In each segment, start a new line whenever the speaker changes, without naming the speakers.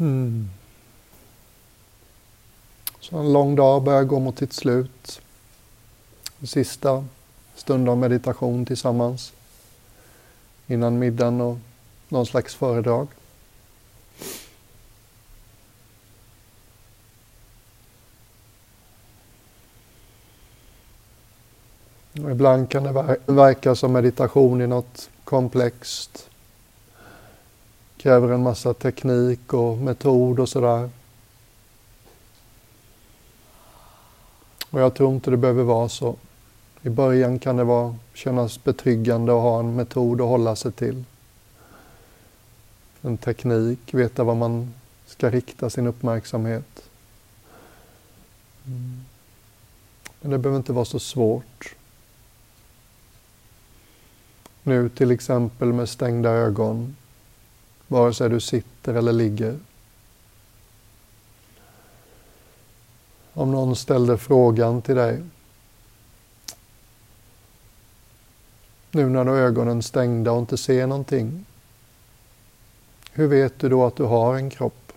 Mm. Så en lång dag börjar gå mot sitt slut. En sista stund av meditation tillsammans innan middagen och någon slags föredrag. Och ibland kan det verka som meditation i något komplext. Kräver en massa teknik och metod och sådär. Och jag tror inte det behöver vara så. I början kan det vara, kännas betryggande att ha en metod att hålla sig till. En teknik, veta vad man ska rikta sin uppmärksamhet. Men det behöver inte vara så svårt. Nu till exempel med stängda ögon, vare sig du sitter eller ligger. Om någon ställde frågan till dig. Nu när du har ögonen stängda och inte ser någonting. Hur vet du då att du har en kropp?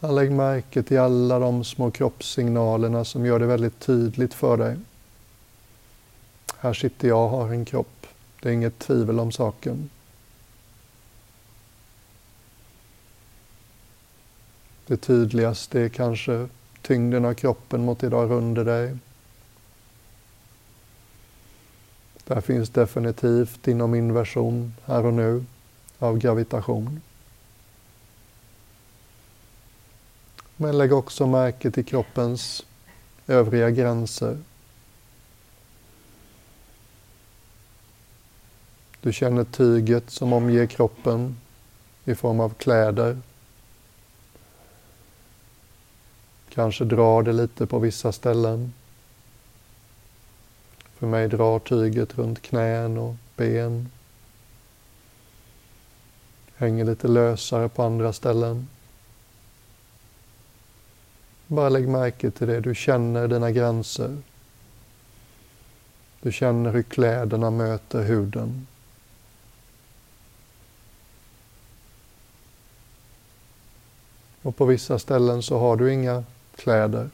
Lägg märke till alla de små kroppssignalerna som gör det väldigt tydligt för dig. Här sitter jag och har en kropp. Det är inget tvivel om saken. Det tydligaste är kanske tyngden av kroppen mot idag, under dig. Där finns definitivt inom inversion här och nu av gravitation. Men lägg också märke till kroppens övriga gränser. Du känner tyget som omger kroppen i form av kläder. Kanske drar det lite på vissa ställen. För mig drar tyget runt knän och ben. Hänger lite lösare på andra ställen. Bara lägg märke till det. Du känner dina gränser. Du känner hur kläderna möter huden. Och på vissa ställen så har du inga kläder.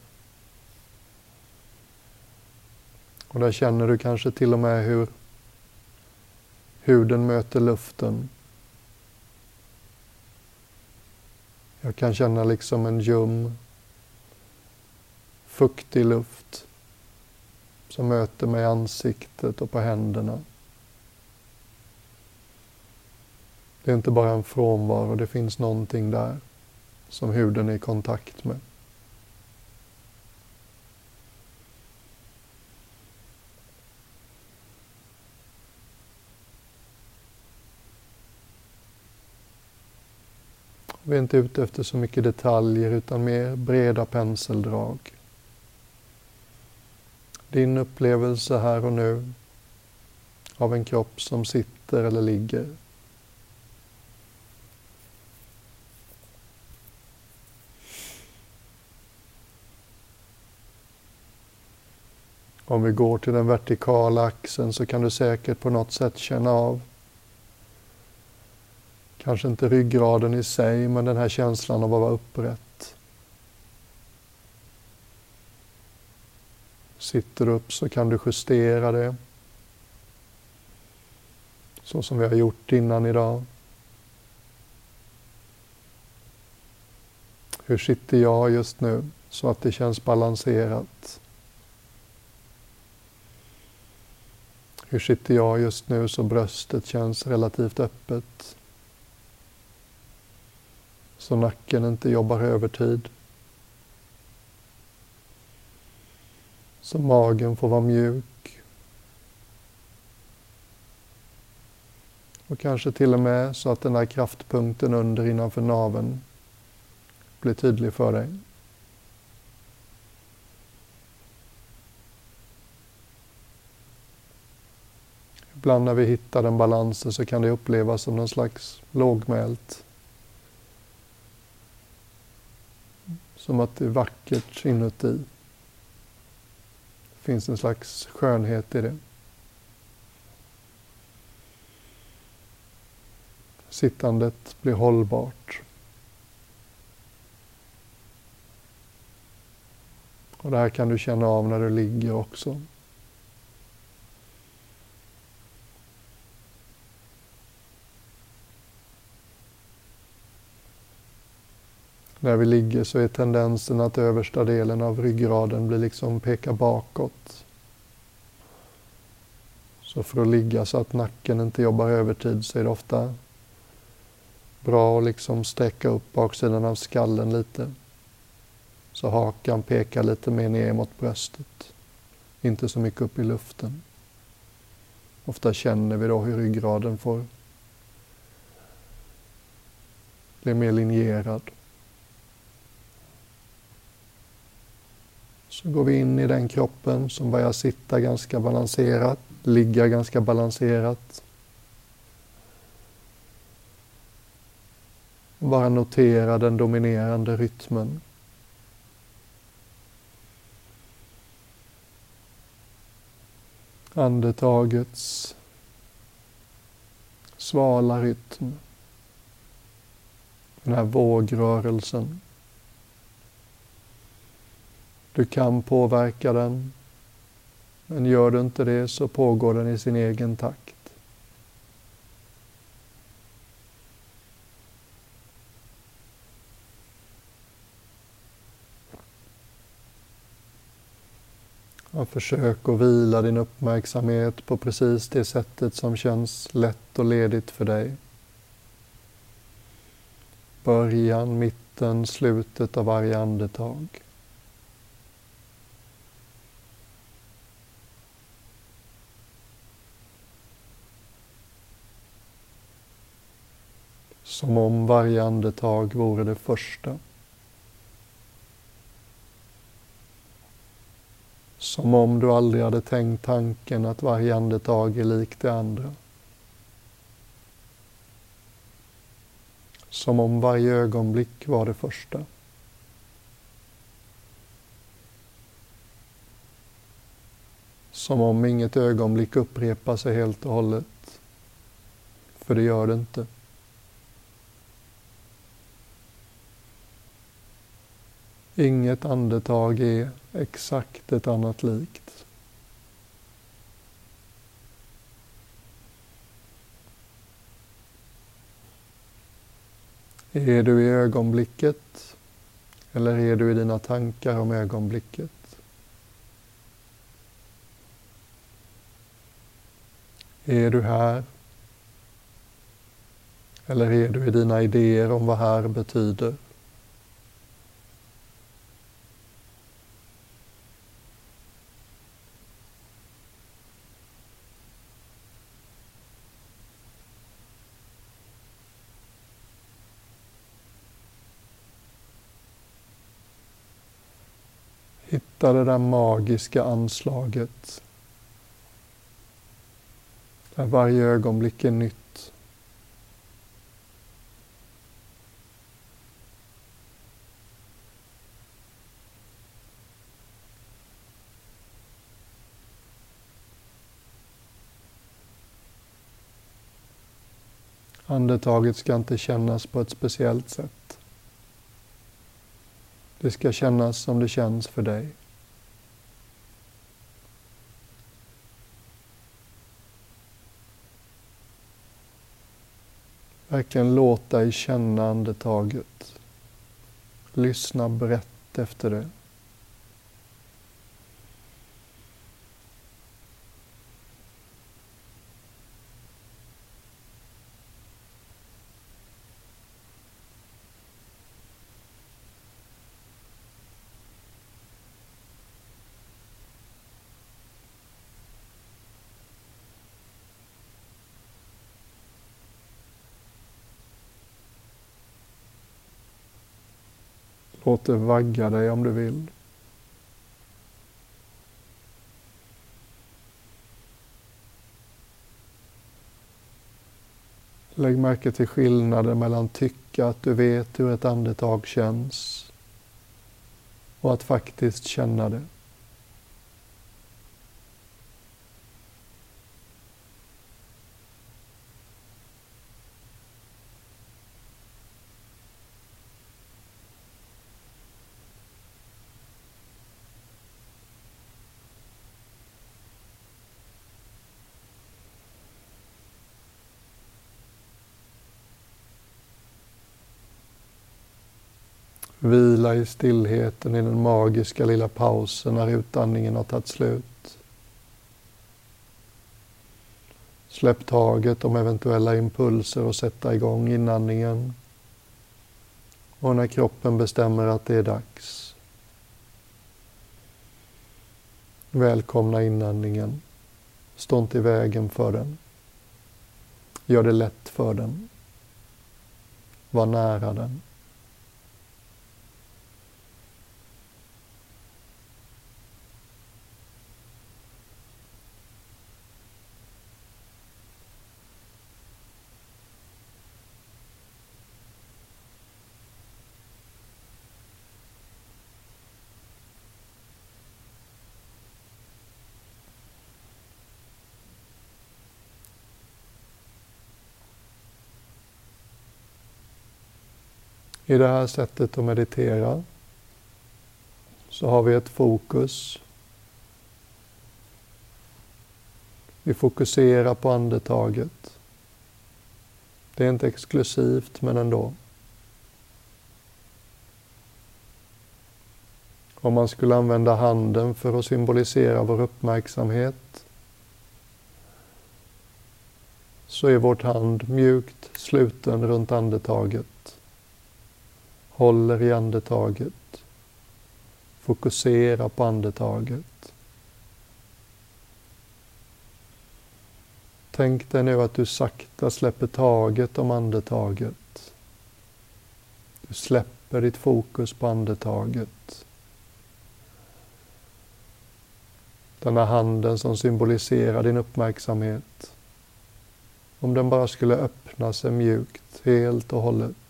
Och där känner du kanske till och med hur huden möter luften. Jag kan känna liksom en ljum, fuktig luft som möter mig i ansiktet och på händerna. Det är inte bara en frånvaro, det finns någonting där som huden är i kontakt med. Vi är inte ute efter så mycket detaljer utan mer breda penseldrag. Din upplevelse här och nu av en kropp som sitter eller ligger. Om vi går till den vertikala axeln så kan du säkert på något sätt känna av Kanske inte ryggraden i sig, men den här känslan av att vara upprätt. Sitter du upp så kan du justera det. Så som vi har gjort innan idag. Hur sitter jag just nu så att det känns balanserat? Hur sitter jag just nu så bröstet känns relativt öppet? Så nacken inte jobbar övertid. Så magen får vara mjuk. Och kanske till och med så att den här kraftpunkten under innanför naven blir tydlig för dig. Ibland när vi hittar den balansen så kan det upplevas som någon slags lågmält Som att det är vackert inuti. Det finns en slags skönhet i det. sittandet blir hållbart. Och det här kan du känna av när du ligger också. När vi ligger så är tendensen att översta delen av ryggraden blir liksom peka bakåt. Så för att ligga så att nacken inte jobbar övertid så är det ofta bra att liksom sträcka upp baksidan av skallen lite. Så hakan pekar lite mer ner mot bröstet. Inte så mycket upp i luften. Ofta känner vi då hur ryggraden får bli mer linjerad. Så går vi in i den kroppen som börjar sitta ganska balanserat, ligga ganska balanserat. Bara notera den dominerande rytmen. Andetagets svala rytm. Den här vågrörelsen. Du kan påverka den, men gör du inte det så pågår den i sin egen takt. Och försök att vila din uppmärksamhet på precis det sättet som känns lätt och ledigt för dig. Början, mitten, slutet av varje andetag. Som om varje andetag vore det första. Som om du aldrig hade tänkt tanken att varje andetag är likt det andra. Som om varje ögonblick var det första. Som om inget ögonblick upprepar sig helt och hållet. För det gör det inte. Inget andetag är exakt ett annat likt. Är du i ögonblicket eller är du i dina tankar om ögonblicket? Är du här? Eller är du i dina idéer om vad här betyder? Hitta det där magiska anslaget. Där varje ögonblick är nytt. Andetaget ska inte kännas på ett speciellt sätt. Det ska kännas som det känns för dig. Verkligen låt dig känna andetaget. Lyssna brett efter det. Låt det vagga dig om du vill. Lägg märke till skillnaden mellan tycka att du vet hur ett andetag känns och att faktiskt känna det. Vila i stillheten i den magiska lilla pausen när utandningen har tagit slut. Släpp taget om eventuella impulser och sätta igång inandningen. Och när kroppen bestämmer att det är dags. Välkomna inandningen. Stå inte i vägen för den. Gör det lätt för den. Var nära den. I det här sättet att meditera så har vi ett fokus. Vi fokuserar på andetaget. Det är inte exklusivt, men ändå. Om man skulle använda handen för att symbolisera vår uppmärksamhet så är vårt hand mjukt sluten runt andetaget håller i andetaget. Fokusera på andetaget. Tänk dig nu att du sakta släpper taget om andetaget. Du släpper ditt fokus på andetaget. Den här handen som symboliserar din uppmärksamhet. Om den bara skulle öppna sig mjukt, helt och hållet.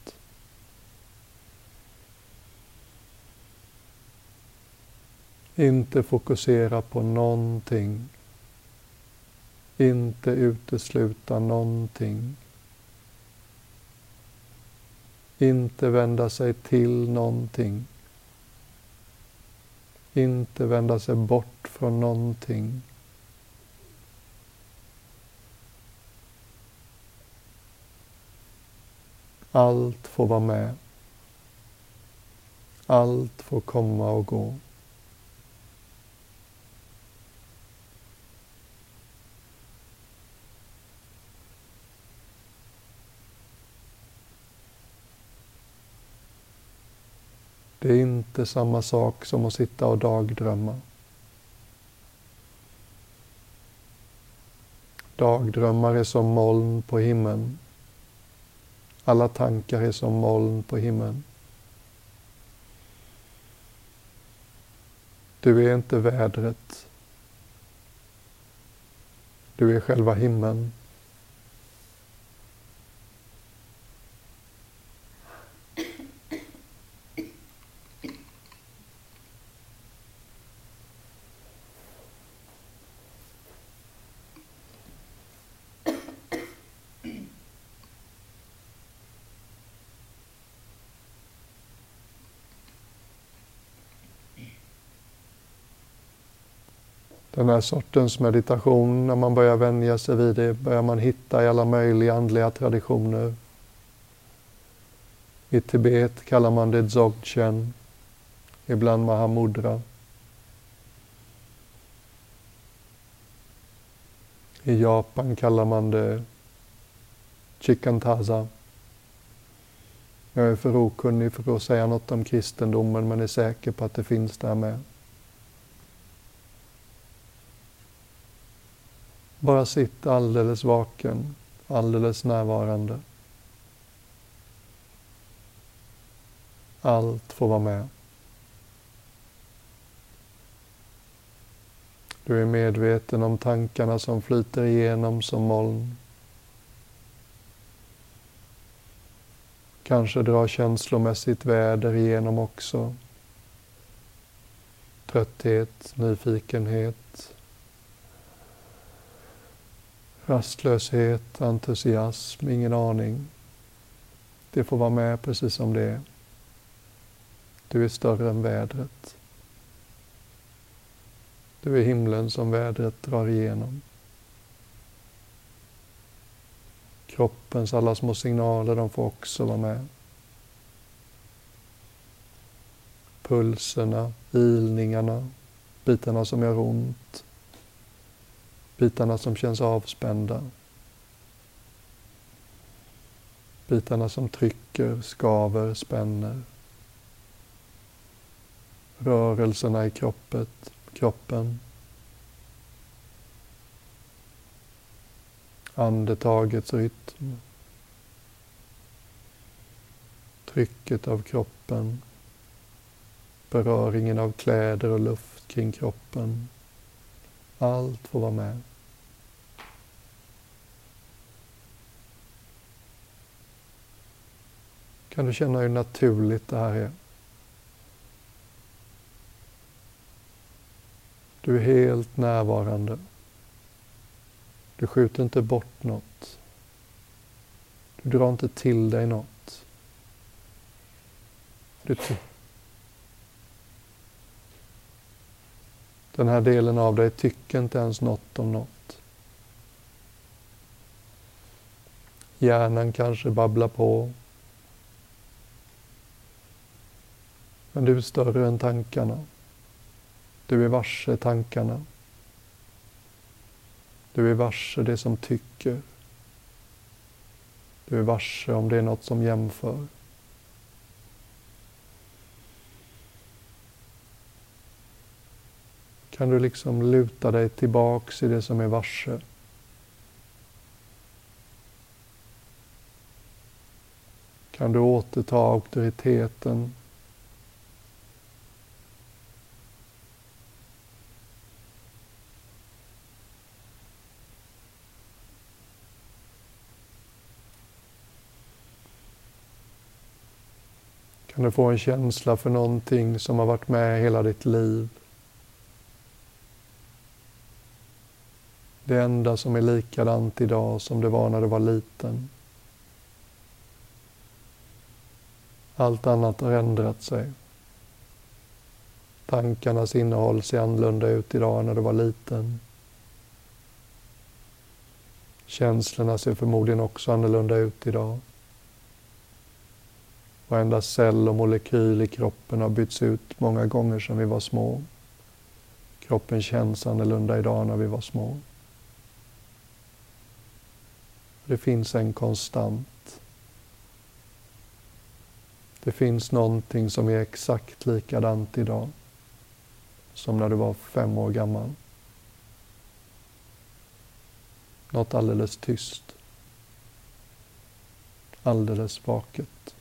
Inte fokusera på någonting. Inte utesluta någonting. Inte vända sig till någonting. Inte vända sig bort från någonting. Allt får vara med. Allt får komma och gå. Det är inte samma sak som att sitta och dagdrömma. Dagdrömmar är som moln på himlen. Alla tankar är som moln på himlen. Du är inte vädret. Du är själva himlen. Den här sortens meditation, när man börjar vänja sig vid det, börjar man hitta i alla möjliga andliga traditioner. I Tibet kallar man det dzogchen, ibland mahamudra. I Japan kallar man det chikantaza. Jag är för okunnig för att säga något om kristendomen men är säker på att det finns där med. Bara sitt alldeles vaken, alldeles närvarande. Allt får vara med. Du är medveten om tankarna som flyter igenom som moln. Kanske drar känslomässigt väder igenom också. Trötthet, nyfikenhet, Rastlöshet, entusiasm, ingen aning. Det får vara med precis som det är. Du är större än vädret. Du är himlen som vädret drar igenom. Kroppens alla små signaler, de får också vara med. pulserna, ilningarna, bitarna som gör ont, bitarna som känns avspända, bitarna som trycker, skaver, spänner, rörelserna i kroppet, kroppen, andetagets rytm, trycket av kroppen, beröringen av kläder och luft kring kroppen. Allt får vara med. Kan du känna hur naturligt det här är? Du är helt närvarande. Du skjuter inte bort något. Du drar inte till dig något. Du Den här delen av dig tycker inte ens något om något. Hjärnan kanske babblar på. Men du är större än tankarna. Du är varse tankarna. Du är varse det som tycker. Du är varse om det är något som jämför. Kan du liksom luta dig tillbaks i det som är varse. Kan du återta auktoriteten Kan du få en känsla för någonting som har varit med hela ditt liv? Det enda som är likadant idag som det var när du var liten. Allt annat har ändrat sig. Tankarnas innehåll ser annorlunda ut idag än när du var liten. Känslorna ser förmodligen också annorlunda ut idag. Varenda cell och molekyl i kroppen har bytts ut många gånger sedan vi var små. Kroppen känns annorlunda idag när vi var små. Det finns en konstant. Det finns någonting som är exakt likadant idag som när du var fem år gammal. Något alldeles tyst. Alldeles vaket.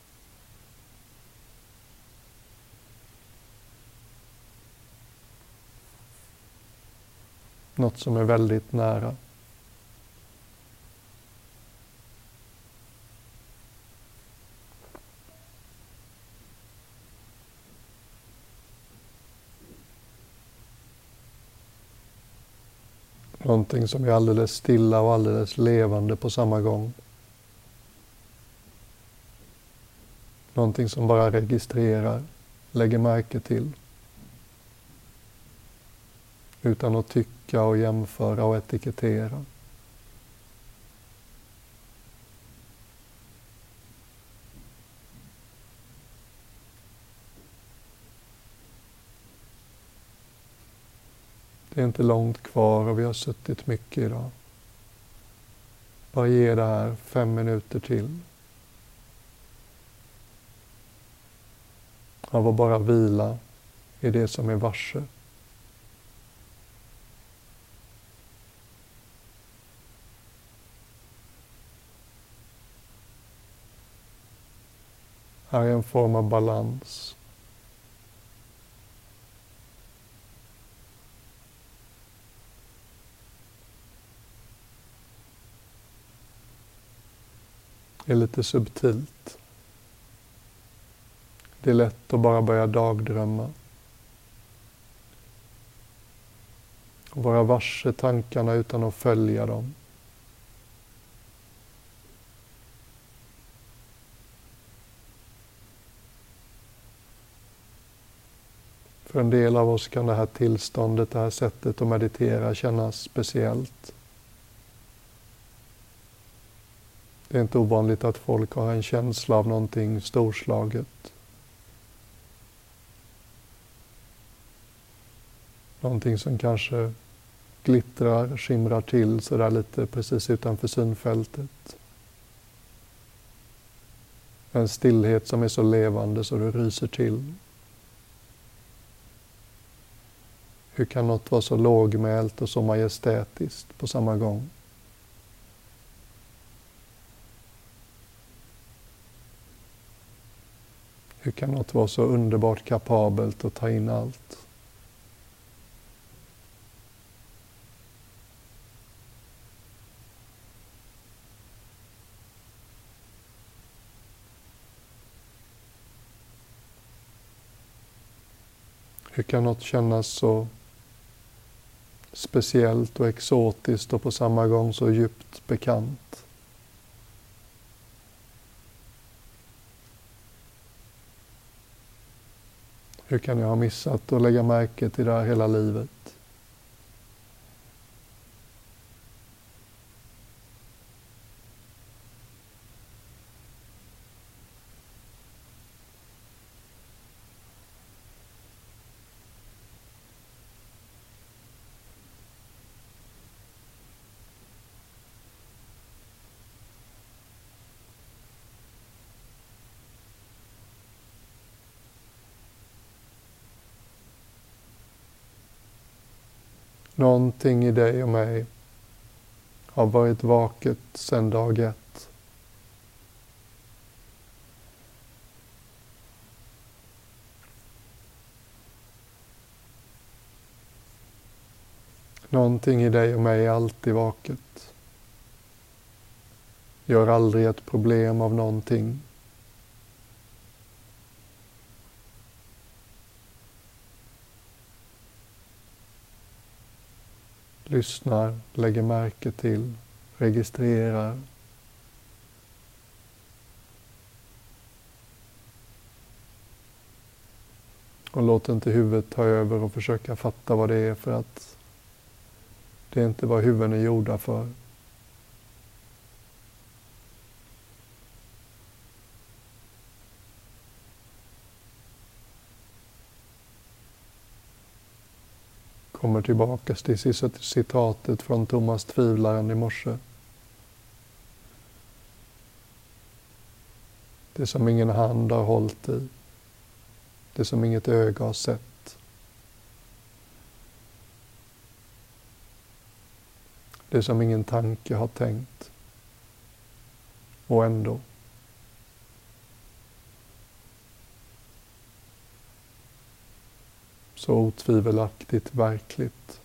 Något som är väldigt nära. Någonting som är alldeles stilla och alldeles levande på samma gång. Någonting som bara registrerar, lägger märke till. Utan att tycka och jämföra och etikettera. Det är inte långt kvar och vi har suttit mycket idag. Bara ge det här fem minuter till. Av att bara vila i det som är varse. Här är en form av balans. Är lite subtilt. Det är lätt att bara börja dagdrömma. Och vara varse tankarna utan att följa dem. För en del av oss kan det här tillståndet, det här sättet att meditera kännas speciellt. Det är inte ovanligt att folk har en känsla av någonting storslaget. Någonting som kanske glittrar, skimrar till sådär lite precis utanför synfältet. En stillhet som är så levande så du ryser till. Hur kan något vara så lågmält och så majestätiskt på samma gång? Hur kan något vara så underbart kapabelt att ta in allt? Hur kan något kännas så speciellt och exotiskt och på samma gång så djupt bekant? Hur kan jag ha missat att lägga märke till det här hela livet? Någonting i dig och mig har varit vaket sedan dag ett. Någonting i dig och mig är alltid vaket. Gör aldrig ett problem av någonting. Lyssnar, lägger märke till, registrerar. Och låt inte huvudet ta över och försöka fatta vad det är för att det är inte vad huvuden är gjorda för. Kommer tillbaka till citatet från Thomas Tvivlaren i morse. Det som ingen hand har hållit i. Det som inget öga har sett. Det som ingen tanke har tänkt. Och ändå. Så otvivelaktigt verkligt.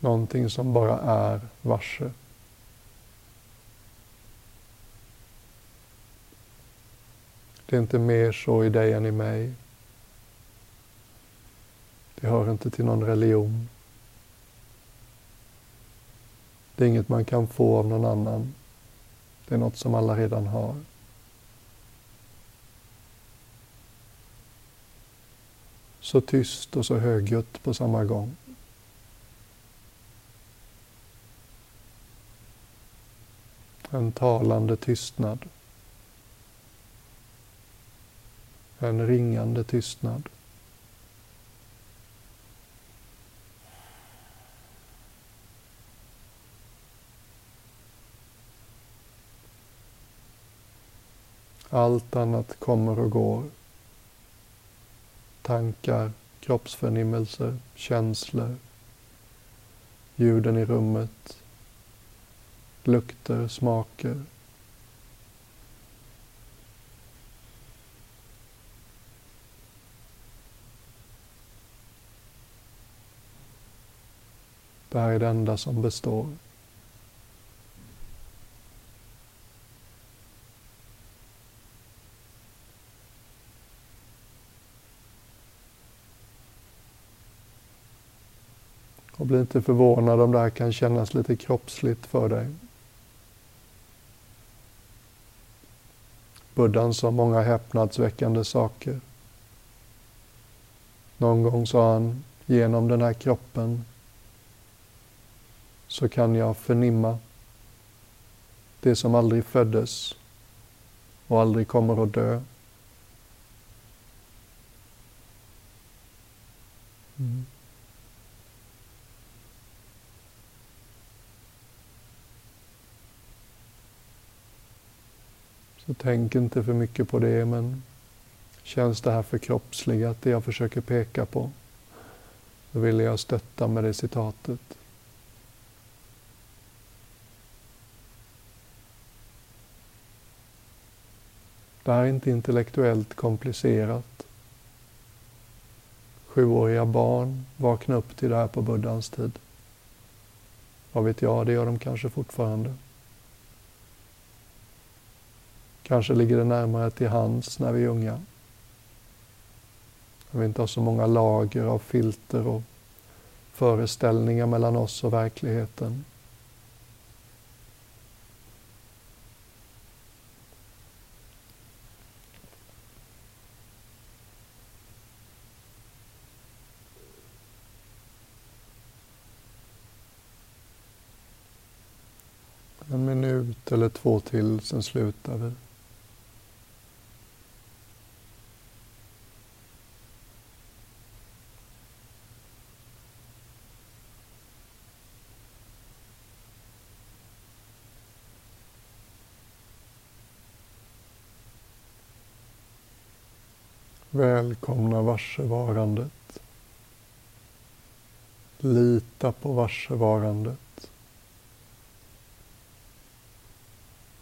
Någonting som bara är varse. Det är inte mer så i dig än i mig. Det hör inte till någon religion. Det är inget man kan få av någon annan. Det är något som alla redan har. Så tyst och så högljutt på samma gång. En talande tystnad. En ringande tystnad. Allt annat kommer och går. Tankar, kroppsförnimmelser, känslor, ljuden i rummet, lukter, smaker. Det här är det enda som består. Bli inte förvånad om det här kan kännas lite kroppsligt för dig. Buddhan sa många häpnadsväckande saker. Någon gång sa han, genom den här kroppen så kan jag förnimma det som aldrig föddes och aldrig kommer att dö. Mm. Så tänk inte för mycket på det, men känns det här förkroppsligat, det jag försöker peka på, då vill jag stötta med det citatet. Det här är inte intellektuellt komplicerat. Sjuåriga barn vaknar upp till det här på buddhans tid. Vad vet jag, det gör de kanske fortfarande. Kanske ligger det närmare till hands när vi är unga. När vi inte har så många lager av filter och föreställningar mellan oss och verkligheten. En minut eller två till, sen slutar vi. Välkomna varsevarandet. Lita på varsevarandet.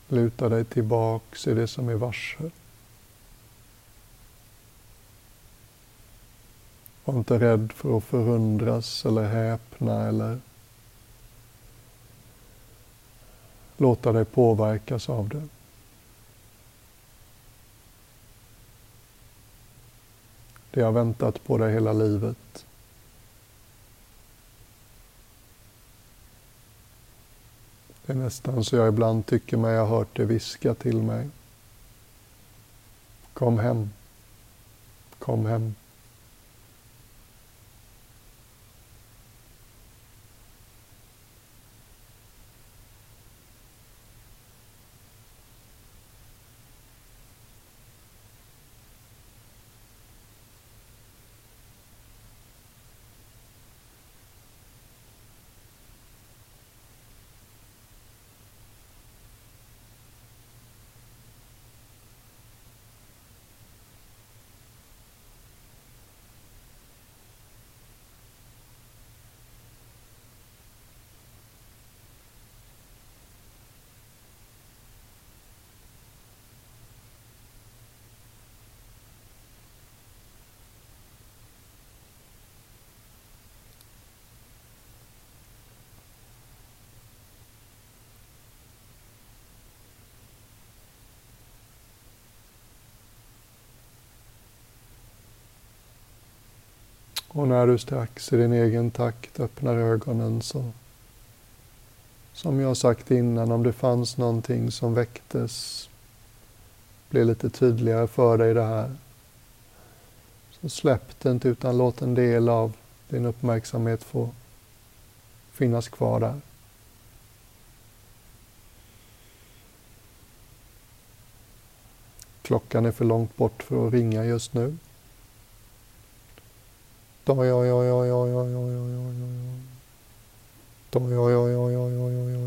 Luta dig tillbaks i det som är varse. Var inte rädd för att förundras eller häpna eller låta dig påverkas av det. Det har väntat på dig hela livet. Det är nästan så jag ibland tycker mig ha hört det viska till mig. Kom hem. Kom hem. Och när du strax i din egen takt öppnar ögonen så, som jag sagt innan, om det fanns någonting som väcktes, blir lite tydligare för dig det här. Så släpp det inte utan låt en del av din uppmärksamhet få finnas kvar där. Klockan är för långt bort för att ringa just nu. とよよよよよよよよよよよよよよよよよ